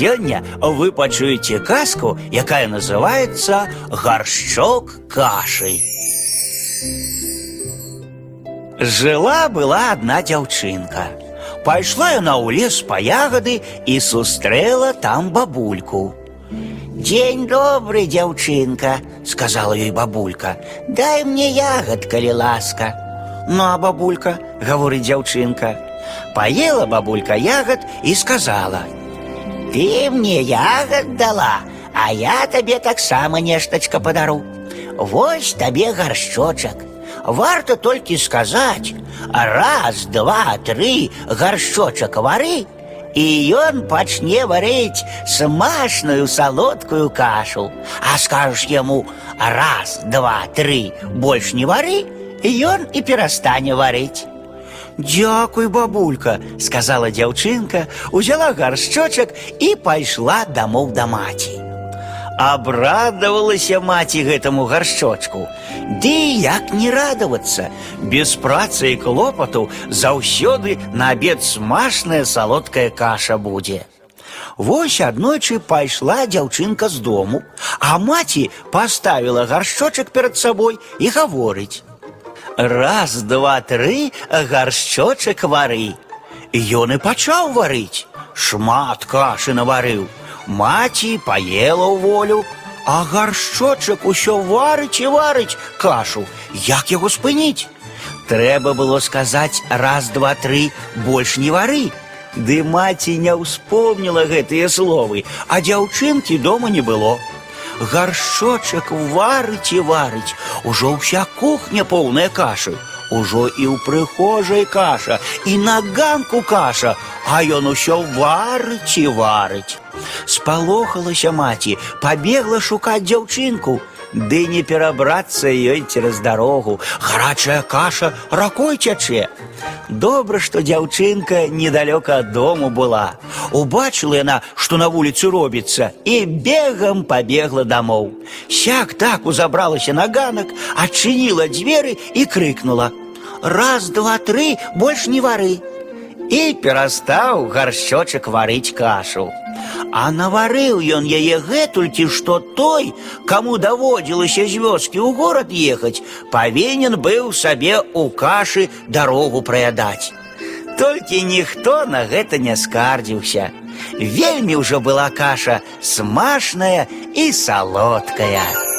Сёння вы пачуеце казку, якая называется «Горшок каши». Жила-была одна дзяўчынка. Пайшла яна ў лес па ягады і сустрэла там бабульку. «День добрый, дзяўчынка», — сказала ёй бабулька. «Дай мне ягод, калі ласка». «Ну, а бабулька», — говорит дзяўчынка. Поела бабулька ягод и сказала. «Ты мне ягод дала, а я тебе так само нешточка подару. Вось тебе горшочек. Варто только сказать, раз, два, три, горшочек вары, и он пачне варить смачную солодкую кашу. А скажешь ему раз, два, три, больше не вары, он и перестане варить. Дякуй, бабулька, сказала дзяўчынка, узяла гаршчочак і пайшла дамоў да маці. Абрадавалася маці гэтаму гаршчочку. Ды як не радавацца, без працы і клопату заўсёды на абед смачная салодкая каша будзе. Вось аднойчы пайшла дзяўчынка з дому, а маці паставіла гаршчочак перад сабой і гаворыць: Раз, два, тры, гаршчочак вары. Ён і пачаў варыць. Шмат кашы наварыў. Маці паела ў волю, а гаршчочак усё варыць і варыць кашу. Як яго спыніць? Трэба было сказаць раз, два, тры, больш не вары. Ды маці не ўспомніла гэтыя словы, а дзяўчынкі дома не было. Гаршочак варыць і варыць, ужо ўся кухня поўная кашы. Ужо і ў прыхожай каша, і на ганку каша, а ён усё варыць і варыць. Спалохалася маці, пабегла шукаць дзяўчынку, ды не перабрацца ёй цераз дарогу. Гарачая каша ракой цячэ. Добра, што дзяўчынка недалёка ад дому была. Убачыла яна, што на вуліцы робіцца, і бегам пабегла дамоў. Сяк так узабралася на ганак, адчыніла дзверы і крыкнула: « Раз, два, тры, больш не вары. І перастаў гаршчочак варыць кашу. А наварыў ён яе гэтулькі, што той, каму даводзілася з вёскі ў горад ехаць, павінен быў сабе ў кашы дарогу праядаць. Толькі ніхто на гэта не скардзіўся. Вельмі ўжо была каша смачная і салодкая.